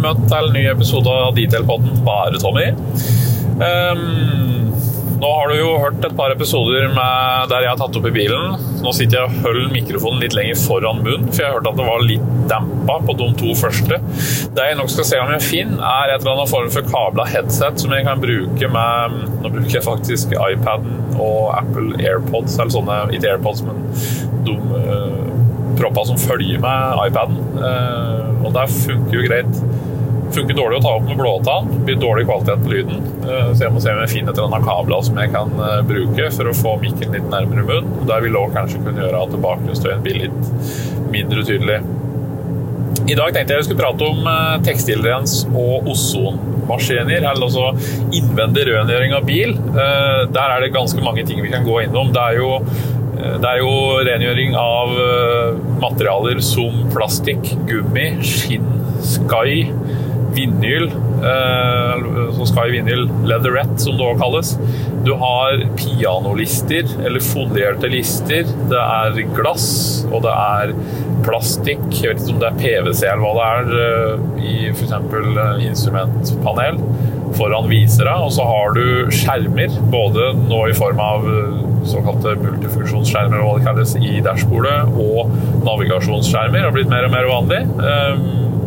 Møtt til en ny episode av Detailpodden Bare Tommy. Um, nå har du jo hørt et par episoder med der jeg har tatt opp i bilen. Nå sitter jeg og holder mikrofonen litt lenger foran munnen, for jeg har hørt at det var litt dempa på de to første. Det jeg nok skal se om jeg finner, er et eller annet form for kabla headset som jeg kan bruke med Nå bruker jeg faktisk iPaden og Apple AirPods, eller sånne, ikke AirPods, men de uh, proppa som følger med iPaden. Uh, og det funker jo greit. Funker dårlig å ta opp med blåtann. Blir dårlig kvalitet på lyden. Så jeg må se om jeg finner et eller annet kabler som jeg kan bruke for å få mikken litt nærmere munnen. Der vil òg kanskje kunne gjøre at bakgrunnsstøyen blir litt mindre tydelig. I dag tenkte jeg vi skulle prate om tekstilrens og ozonmaskiner. Eller altså innvendig rengjøring av bil. Der er det ganske mange ting vi kan gå innom. Det er jo det er jo rengjøring av materialer som plastikk, gummi, skinn, sky, vinyl. som skal i vinyl leatherette, som det også kalles. Du har pianolister, eller folierte lister. Det er glass, og det er plastikk. Jeg vet ikke om det er PwC eller hva det er, i f.eks. instrumentpanel foran visere. Og så har du skjermer, både nå i form av såkalte multifunksjonsskjermer, hva det kalles, i dashbordet, og navigasjonsskjermer Det har blitt mer og mer vanlig.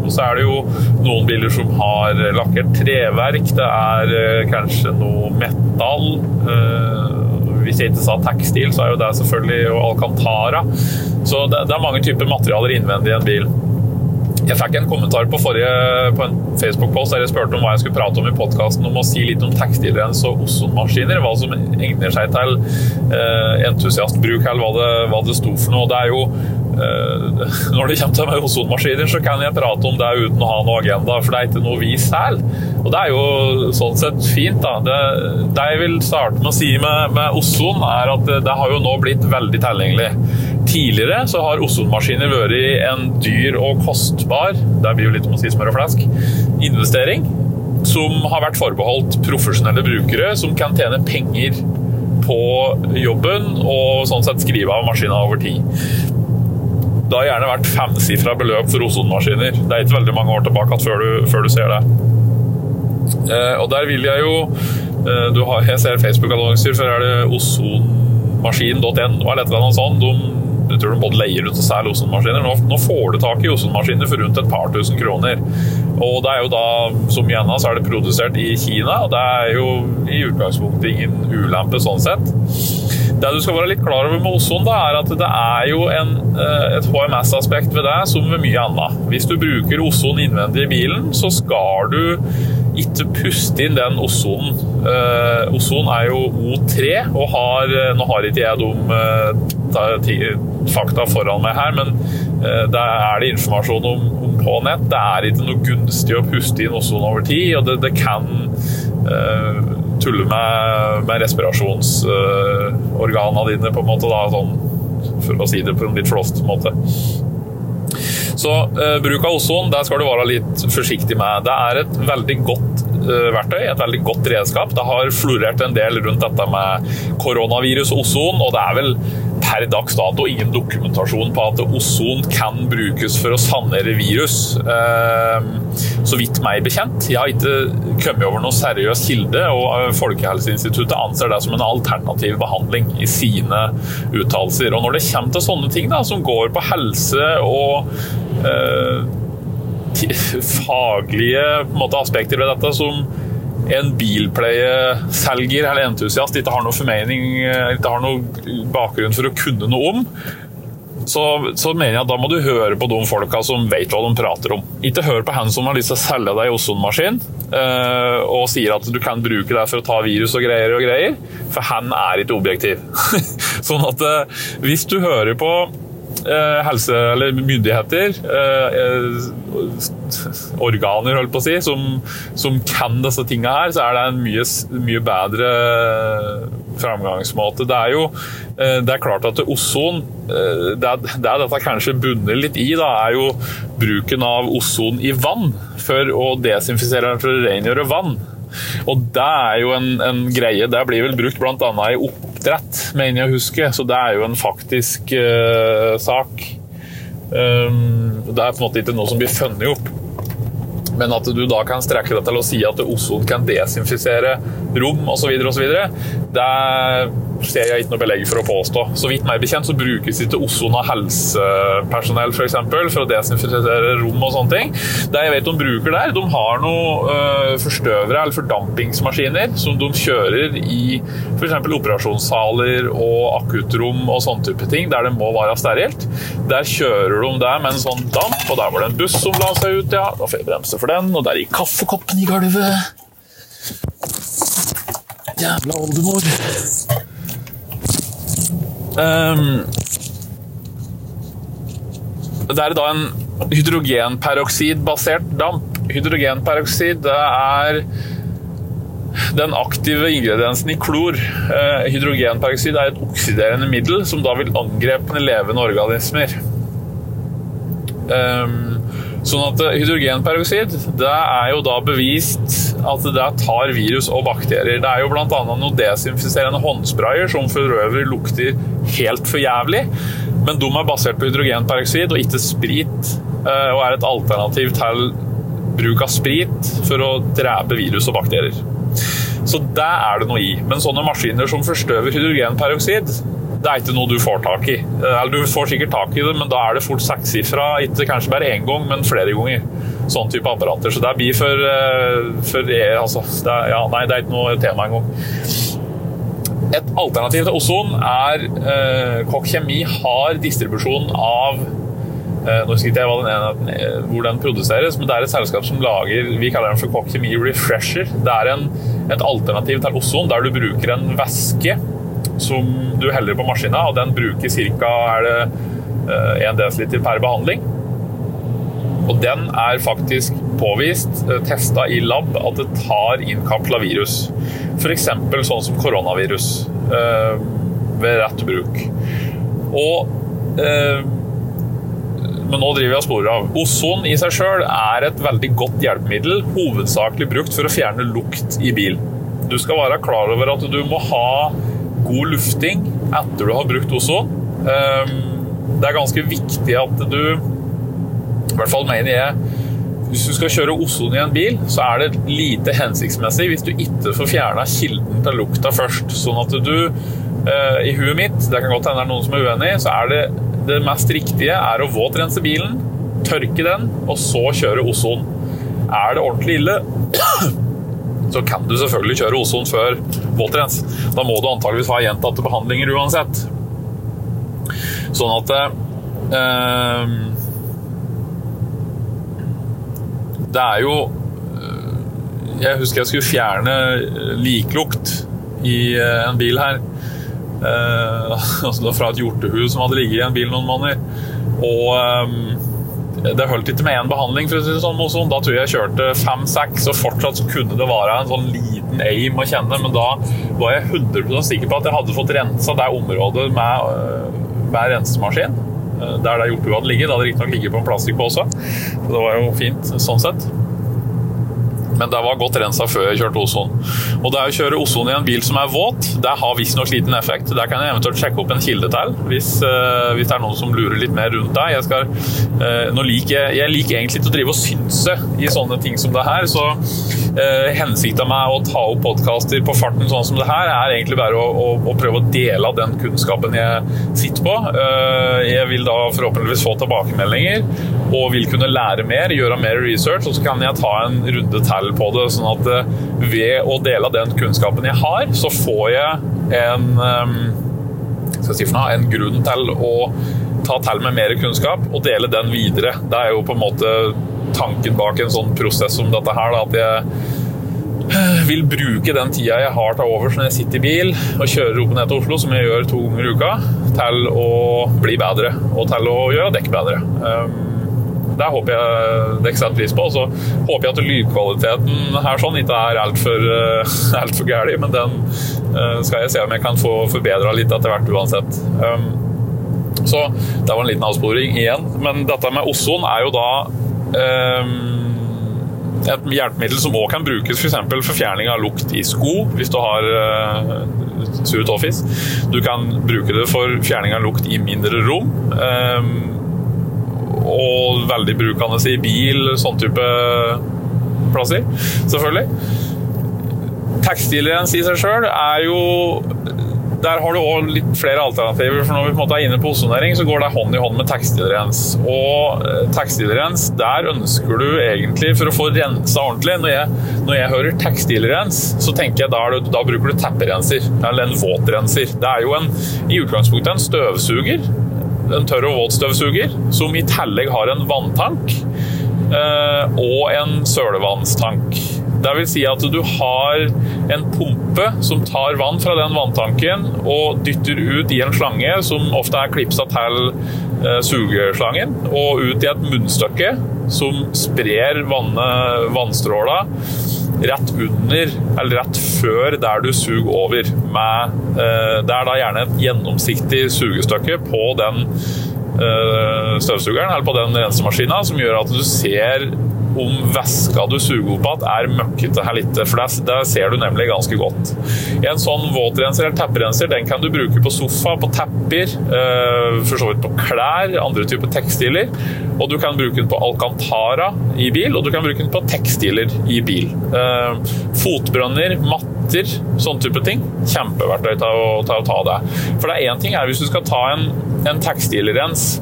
Og så er det jo noen biler som har lakkert treverk, det er kanskje noe metall. Hvis jeg ikke sa tekstil, så er jo det selvfølgelig Alcantara. Så det er mange typer materialer innvendig i en bil. Jeg fikk en kommentar på, forrige, på en Facebook-post der jeg spurte om hva jeg skulle prate om i podkasten, om å si litt om tekstilrens og ozonmaskiner. Hva som egner seg til eh, entusiastbruk, eller hva det, hva det sto for noe. Det er jo eh, Når det kommer til med ozonmaskiner, så kan jeg prate om det uten å ha noe agenda, for det er ikke noe vi selger. Og det er jo sånn sett fint, da. Det, det jeg vil starte med å si med, med ozon, er at det, det har jo nå blitt veldig tilgjengelig. Tidligere så har ozonmaskiner vært en dyr og kostbar det blir jo litt om å si smør og flask investering som har vært forbeholdt profesjonelle brukere som kan tjene penger på jobben og sånn sett skrive av maskina over tid. Det har gjerne vært femsifra beløp for ozonmaskiner. Det er ikke veldig mange år tilbake før du, før du ser det. Og der vil jeg jo du har, Jeg ser Facebook-annonser, for er det ozonmaskin.no eller annet sånt. De jeg tror de både leier ut og selger ozonmaskiner. Nå, nå, får du tak i ozonmaskiner for rundt et par tusen kroner. Og det er jo da, som igjen så er det produsert i Kina, og det er jo i utgangspunktet ingen ulempe sånn sett. Det du skal være litt klar over med ozon, er at det er jo en, et HMS-aspekt ved det som ved mye annet. Hvis du bruker ozon innvendig i bilen, så skal du ikke puste inn den ozonen. Eh, ozon er jo O3, og har, nå har ikke jeg de eh, fakta foran meg her, men eh, det er det informasjon om, om, på nett. Det er ikke noe gunstig å puste inn ozon over tid, og det, det kan eh, tulle med, med respirasjonsorganene dine, på en måte, da, sånn, for å si det på en litt flåst måte. Så eh, bruk av ozon det skal du være litt forsiktig med. Det er et veldig godt eh, verktøy, et veldig godt redskap. Det har florert en del rundt dette med koronavirus ozon, og det er vel per dags dato ingen dokumentasjon på at ozon kan brukes for å sanere virus. Eh, så vidt meg bekjent. Jeg har ikke kommet over noen seriøs kilde, og Folkehelseinstituttet anser det som en alternativ behandling i sine uttalelser. Og når det kommer til sånne ting da, som går på helse og eh, faglige måte, aspekter ved dette, som en bilpleieselger eller entusiast ikke har noe formening, ikke har noe bakgrunn for å kunne noe om, så, så, mener jeg at da må du høre på de folka som vet hva de prater om. Ikke hør på han som har lyst til å selge deg ozonmaskin øh, og sier at du kan bruke det for å ta virus og greier og greier, for han er ikke objektiv. sånn at øh, hvis du hører på helse- eller myndigheter, organer, holdt på å si, som, som kan disse tinga her, så er det en mye, mye bedre framgangsmåte. Det er jo det er klart at ozon det, det dette kanskje bunner litt i, da, er jo bruken av ozon i vann for å desinfisere å rengjøre vann. Og det er jo en, en greie. Det blir vel brukt bl.a. i oppdrett, mener jeg å huske, så det er jo en faktisk uh, sak. Um, det er på en måte ikke noe som blir funnet opp. Men at du da kan strekke deg til å si at ozon kan desinfisere rom osv., osv., det ser jeg ikke noe belegg for å påstå. Så vidt meg bekjent så brukes ikke ozon av helsepersonell for, eksempel, for å desinfisere rom og sånne ting. Det jeg vet de bruker der, de har noen øh, forstøvere eller fordampingsmaskiner som de kjører i f.eks. operasjonssaler og akuttrom og sånne type ting, der det må være sterilt. Der kjører de der med en sånn damp, og der var det en buss som la seg ut, ja. Da får jeg bremse for den, og der gikk kaffekoppen i gulvet. Jævla oldemor. Um, det er da en hydrogenperoksidbasert damp. Hydrogenperoksid er den aktive ingrediensen i klor. Uh, hydrogenperoksid er et oksiderende middel som da vil angrepe levende organismer. Um, sånn at Hydrogenperoksid det er jo da bevist at det tar virus og bakterier. Det er jo bl.a. noen desinfiserende håndsprayer som for øvrig lukter helt for jævlig. Men de er basert på hydrogenperoksid og ikke sprit, eh, og er et alternativ til bruk av sprit for å drepe virus og bakterier. Så det er det noe i. Men sånne maskiner som forstøver hydrogenperoksid, det er ikke noe du får tak i. Eh, eller du får sikkert tak i det, men da er det fort sekssifra. Ikke kanskje bare én gang, men flere ganger. Sånn type apparater. Så det blir for, eh, for altså, det er, ja, Nei, det er ikke noe tema engang. Et alternativ til ozon er eh, Kokk Kjemi har distribusjon av eh, Nå husker ikke jeg den enheten, eh, hvor den produseres, men det er et selskap som lager Vi kaller den for Kokk Kjemi Refresher. Det er en, et alternativ til ozon der du bruker en væske som du heller på maskina, og den bruker ca. 1 dl per behandling. Og den er faktisk påvist, eh, testa i lab, at det tar innkapsla virus. F.eks. sånn som koronavirus eh, ved rett bruk. Og eh, men nå driver vi og sporer av. Ozon i seg sjøl er et veldig godt hjelpemiddel, hovedsakelig brukt for å fjerne lukt i bil. Du skal være klar over at du må ha god lufting etter du har brukt ozon. Det er ganske viktig at du I hvert fall mener jeg hvis du skal kjøre ozon i en bil, så er det lite hensiktsmessig hvis du ikke får fjerna kilden til lukta først. Sånn at du eh, I huet mitt, det kan godt hende det er noen som er uenig, så er det det mest riktige er å våtrense bilen, tørke den, og så kjøre ozon. Er det ordentlig ille, så kan du selvfølgelig kjøre ozon før våtrens. Da må du antageligvis ha gjentatte behandlinger uansett. Sånn at eh, Det er jo eh, Jeg husker jeg skulle fjerne liklukt i eh, en bil her. Eh, altså fra et hjortehus som hadde ligget i en bil noen måneder. Og eh, det holdt ikke med én behandling, for å si det sånn. sånn. Da tror jeg jeg kjørte fem-seks, og fortsatt så kunne det være en sånn liten aim å kjenne. Men da var jeg 100% sikker på at jeg hadde fått rensa det området med, eh, med rensemaskin. Eh, der det hjortehuet hadde ligget. Det hadde riktignok ligget på en plastikkpose, så det var jo fint sånn sett. Men det var godt rensa før jeg kjørte ozon. Og det å kjøre ozon i en bil som er våt, det har visstnok liten effekt. Der kan jeg eventuelt sjekke opp en kilde til, hvis, uh, hvis, det er noen som lurer litt mer rundt deg. Jeg, skal, uh, liker, jeg liker egentlig ikke å drive og synse i sånne ting som det her, så uh, hensikten med å ta opp podkaster på farten sånn som det her, er egentlig bare å, å, å prøve å dele av den kunnskapen jeg sitter på. Uh, jeg vil da forhåpentligvis få tilbakemeldinger og vil kunne lære mer, gjøre mer research, og så kan jeg ta en runde til på det. Sånn at eh, ved å dele den kunnskapen jeg har, så får jeg en ehm, skal si noe, en grunn til å ta til med mer kunnskap og dele den videre. Det er jo på en måte tanken bak en sånn prosess som dette her. Da, at jeg eh, vil bruke den tida jeg har til overs når jeg sitter i bil og kjører opp og ned til Oslo, som jeg gjør to ganger i uka, til å bli bedre og til å gjøre dekk bedre. Det håper jeg dere setter pris på. Og så håper jeg at lydkvaliteten her sånn ikke er altfor alt for gæren, men den eh, skal jeg se om jeg kan få forbedra litt etter hvert uansett. Um, så det var en liten avsporing igjen. Men dette med ozon er jo da um, et hjelpemiddel som òg kan brukes f.eks. For, for fjerning av lukt i sko, hvis du har uh, sure toffis. Du kan bruke det for fjerning av lukt i mindre rom. Um, og veldig brukende i bil, sånn type plasser, selvfølgelig. Tekstilrens i seg sjøl er jo der har du òg litt flere alternativer. for Når vi på en måte er inne på ozonering, så går det hånd i hånd med tekstilrens. Og eh, tekstilrens, der ønsker du egentlig, for å få rensa ordentlig Når jeg, når jeg hører tekstilrens, så tenker jeg da, da bruker du tepperenser. Eller en våtrenser. Det er jo en, i utgangspunktet en støvsuger. En tørr- og våtstøvsuger som i tillegg har en vanntank eh, og en sølevannstank. Det vil si at du har en pumpe som tar vann fra den vanntanken og dytter ut i en slange som ofte er klipsa til eh, sugeslangen, og ut i et munnstykke som sprer vannet, vannstråla rett under, eller rett før der du suger over. Med, eh, det er da gjerne et gjennomsiktig sugestykke på den eh, støvsugeren, eller på den rensemaskina, som gjør at du ser om væska du suger opp igjen er møkkete her litt. for det ser du nemlig ganske godt. En sånn våtrenser eller tepperenser den kan du bruke på sofa, på tepper, for så vidt på klær, andre typer tekstiler. Og du kan bruke den på Alcantara i bil, og du kan bruke den på tekstiler i bil. Fotbrønner, matter, sånne type ting. Kjempeverktøy til å, til å ta det. For det er én ting er hvis du skal ta en, en tekstilrens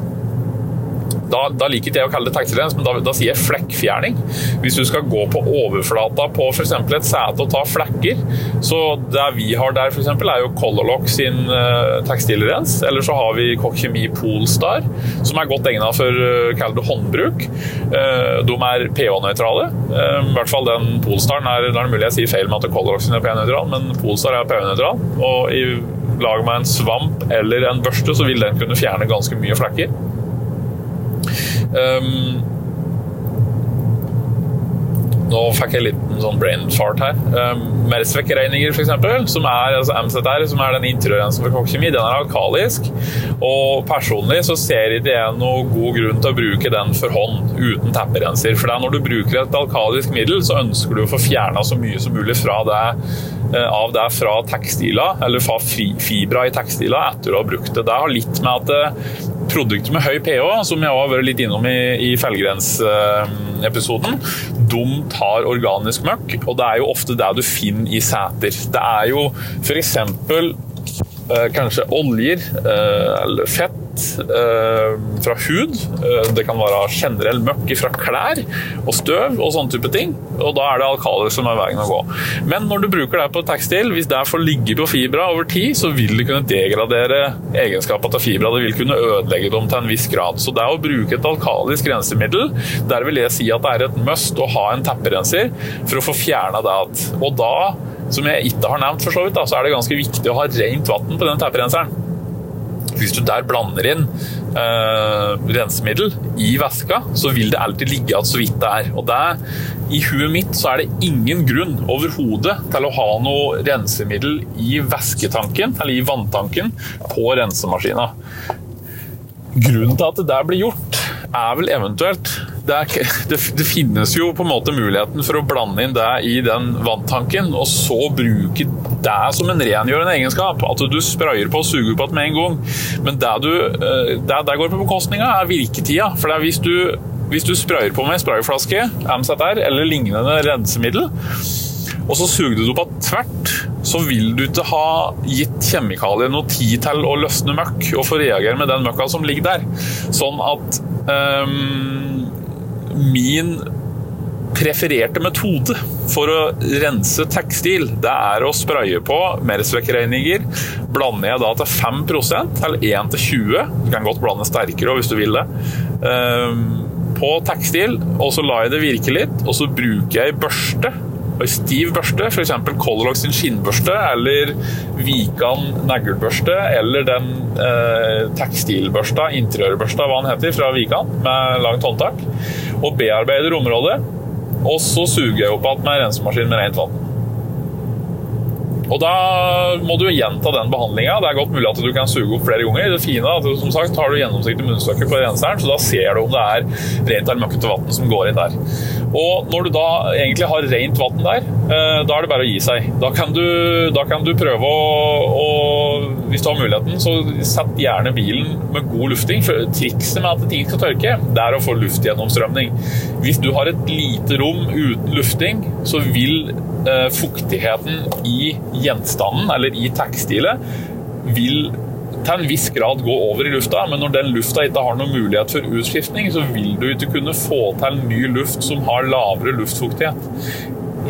da, da, liker ikke jeg å kalle det tekstilrens, men da, da, sier jeg flekkfjerning. Hvis du skal gå på overflata på f.eks. et sete og ta flekker, så det vi har der f.eks. er jo Colorlock sin uh, tekstilrens. Eller så har vi Kokkemi Polestar, som er godt egnet for uh, kall det håndbruk. Uh, de er pH-nøytrale. Uh, I hvert fall den Polestaren er, det er mulig jeg sier feil med at Colorlock sin er pH-nøytral, men Polestar er pH-nøytral. og i lag med en svamp eller en børste, så vil den kunne fjerne ganske mye flekker. Um, nå fikk jeg litt en sånn brain fart her. Um, Mersvek-regninger, f.eks., som er altså MZR, som er den interiørensen for kokkemi, den er alkalisk. Og personlig så ser ikke jeg noe god grunn til å bruke den for hånd uten tepperenser. For det er når du bruker et alkalisk middel, så ønsker du å få fjerna så mye som mulig fra det av det fra tekstiler, eller fra fibra i tekstiler etter å ha brukt det. Det har litt med at produkter med høy pH, som jeg har vært litt innom i, i Felgrens-episoden, de tar organisk møkk, og det er jo ofte det du finner i seter. Det er jo f.eks. Eh, kanskje oljer eh, eller fett eh, fra hud. Det kan være generell møkk fra klær og støv og sånne type ting. Og da er det alkaler som er veien å gå. Men når du bruker det på tekstil, hvis det får ligge på fibra over tid, så vil det kunne degradere egenskapene til fibra. Det vil kunne ødelegge dem til en viss grad. Så det å bruke et alkalisk rensemiddel, der vil jeg si at det er et must å ha en tepperenser for å få fjerna det. Og da som jeg ikke har nevnt, for så vidt, da, så er det ganske viktig å ha rent vann på den tepperenseren. Hvis du der blander inn uh, rensemiddel i væska, så vil det alltid ligge igjen så vidt det er. Og det, I huet mitt så er det ingen grunn overhodet til å ha noe rensemiddel i væsketanken, eller i vanntanken, på rensemaskina. Grunnen til at det der blir gjort, er vel eventuelt det, er, det, det, finnes jo på en måte muligheten for å blande inn det i den vanntanken, og så bruke det som en rengjørende egenskap. At du sprayer på og suger på det med en gang. Men det, du, eh, det, det går på bekostninga, er virketida. For hvis du, hvis du sprayer på med sprayflaske, MZR eller lignende rensemiddel, og så suger du det opp tvert, så vil du ikke ha gitt kjemikalier noe tid til å løsne møkk og få reagere med den møkka som ligger der. Sånn at um, min prefererte metode for å rense tekstil, det er å spraye på Mersvek-regninger. Blander jeg da til 5 eller 1 til 20, du kan godt blande sterkere hvis du vil det, ehm, på tekstil, og så lar jeg det virke litt, og så bruker jeg børste Og stiv børste, f.eks. Colorlock sin skinnbørste eller Vikan neglebørste eller den eh, tekstilbørsta, interiørbørsta, hva den heter, fra Vikan med langt håndtak, og bearbeider området. Og så suger jeg opp igjen med rensemaskin med rent vann. Og da må du gjenta den behandlinga. Det er godt mulig at du kan suge opp flere ganger. Det fine er at du, som sagt, har du gjennomsiktig munnstykke på renseren, så da ser du om det er rent eller møkkete vann som går inn der. Og når du da egentlig har rent vann der, eh, da er det bare å gi seg. Da kan du, da kan du prøve å, å, Hvis du har muligheten, så sett gjerne bilen med god lufting. For trikset med at ting skal tørke, det er å få luftgjennomstrømning. Hvis du har et lite rom uten lufting, så vil eh, fuktigheten i gjenstanden, eller i tekstilet, vil til en viss grad gå over i lufta, men når den lufta ikke har noen mulighet for utskiftning, så vil du ikke kunne få til ny luft som har lavere luftfuktighet.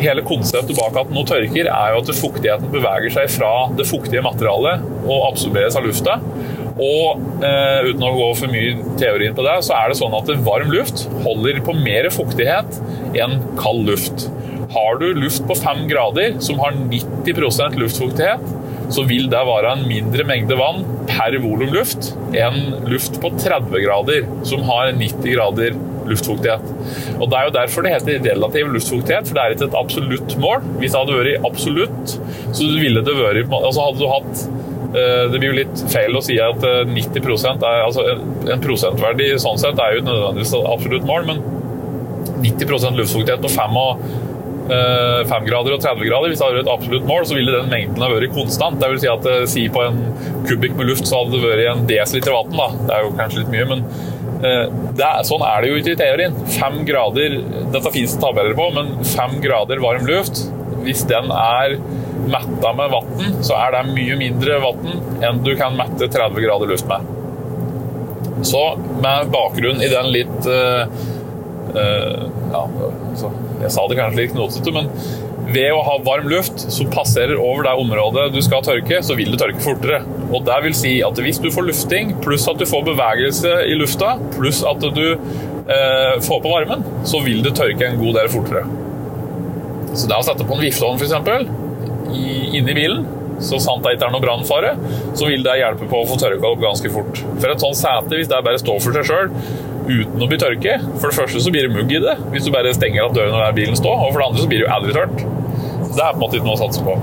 Hele konseptet bak at noe tørker, er jo at fuktigheten beveger seg fra det fuktige materialet og absorberes av lufta. Og eh, uten å gå for mye teori inn på det, så er det sånn at varm luft holder på mer fuktighet enn kald luft. Har du luft på 5 grader som har 90% luftfuktighet, så vil det være en mindre mengde vann per volum luft enn luft på 30 grader som har 90 grader luftfuktighet. Og Det er jo derfor det heter relativ luftfuktighet, for det er ikke et absolutt mål. Hvis det hadde vært absolutt, så ville det vært altså Hadde du hatt eh, det blir jo litt feil å si at 90 eh, er, altså En prosentverdi sånn sett er jo nødvendigvis et absolutt mål, men 90% luftfuktighet på 5 og 5 eh, grader og 30 grader. Hvis det hadde vært et absolutt mål, så ville den mengden ha vært konstant. Det vil si at eh, si på en kubikk med luft så hadde det vært en desiliter vann. Da. Det er jo kanskje litt mye, men eh, er, sånn er det jo ikke i teorien. 5 grader Dette fins det tabeller på, men 5 grader varm luft, hvis den er metta med vann, så er det mye mindre vann enn du kan mette 30 grader luft med. Så med bakgrunn i den litt ja, så jeg sa det kanskje litt knotete, men ved å ha varm luft som passerer over det området du skal tørke, så vil det tørke fortere. Og det vil si at hvis du får lufting, pluss at du får bevegelse i lufta, pluss at du eh, får på varmen, så vil det tørke en god del fortere. Så det å sette på en vifteovn f.eks. inni bilen, så sant det ikke er noe brannfare, så vil det hjelpe på å få tørka opp ganske fort. For et sånt sete, hvis det bare står for seg sjøl, uten å bli tørke. For det første så blir det mugg i det hvis du bare stenger av døren når bilen står, og for det andre så blir det jo aldri tørt. Så det er på en måte ikke noe å satse på.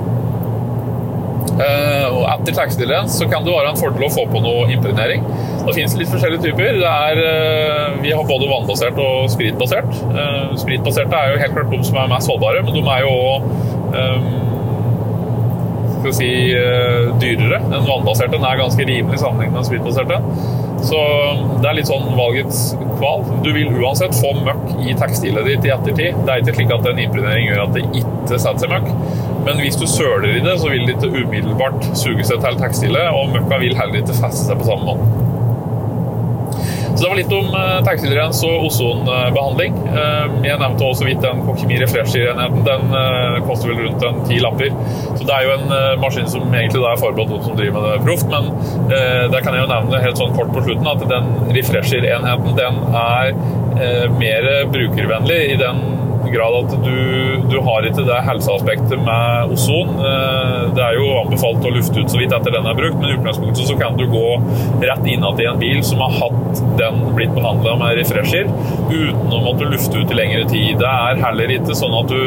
Uh, og etter tekstillens så kan det være en fordel å få på noe impregnering. Det finnes litt forskjellige typer. Er, uh, vi har både vannbasert og spritbasert. Uh, spritbaserte er jo helt klart de som er mest holdbare, men de er jo skal si, dyrere. enn vannbaserte den er ganske rimelig sammenlignet med spritbaserte. Så det er litt sånn valgets kval. Du vil uansett få møkk i tekstilet ditt i ettertid. Det er ikke slik at en impregnering gjør at det ikke setter seg møkk. Men hvis du søler i det, så vil det ikke umiddelbart suge seg til tekstilet, og møkka vil heller ikke feste seg på samme måte. Så det var litt om uh, tekstilrens og ozonbehandling. Uh, jeg nevnte også vidt den Kokkemi Refresher-enheten. Den uh, koster vel rundt en ti lapper. Så det er jo en maskin som egentlig er forbeholdt noen som driver med det proft. Men der kan jeg jo nevne helt sånn kort på slutten at den Refresher-enheten den er mer brukervennlig i den grad at du, du har ikke det helseaspektet med ozon. Eh, det er jo anbefalt å lufte ut så vidt etter den er brukt, men i utgangspunktet så kan du gå rett innad i en bil som har hatt den blitt behandla med refresher, uten å måtte lufte ut i lengre tid. Det er heller ikke sånn at du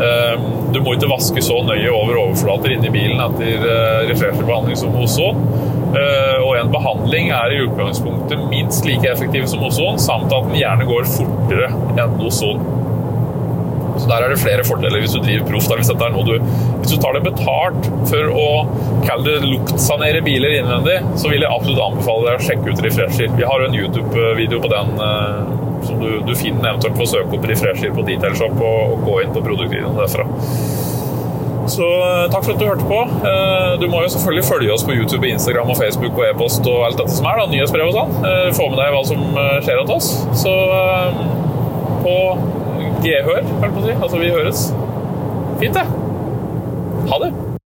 eh, du må ikke vaske så nøye over overflater inni bilen etter eh, refresherbehandling som ozon. Og en behandling er i utgangspunktet minst like effektiv som ozon, samt at den gjerne går fortere enn ozon. Så Der er det flere fordeler hvis du driver proff. Hvis, hvis, du tar det betalt for å kalle det luktsanere biler innvendig, så vil jeg absolutt anbefale deg å sjekke ut Refresher. Vi har jo en YouTube-video på den eh, som du, du finner eventuelt på å søke opp Refresher på Detailshop og, og gå inn på produktvideoen derfra. Så eh, takk for at du hørte på. Eh, du må jo selvfølgelig følge oss på YouTube, Instagram, og Facebook og e-post og alt dette som er. da, Nyhetsbrev og sånn. Få med deg hva som skjer hos oss. Så på gehør, holdt på å si. Altså, vi høres. Fint, det. Ha det.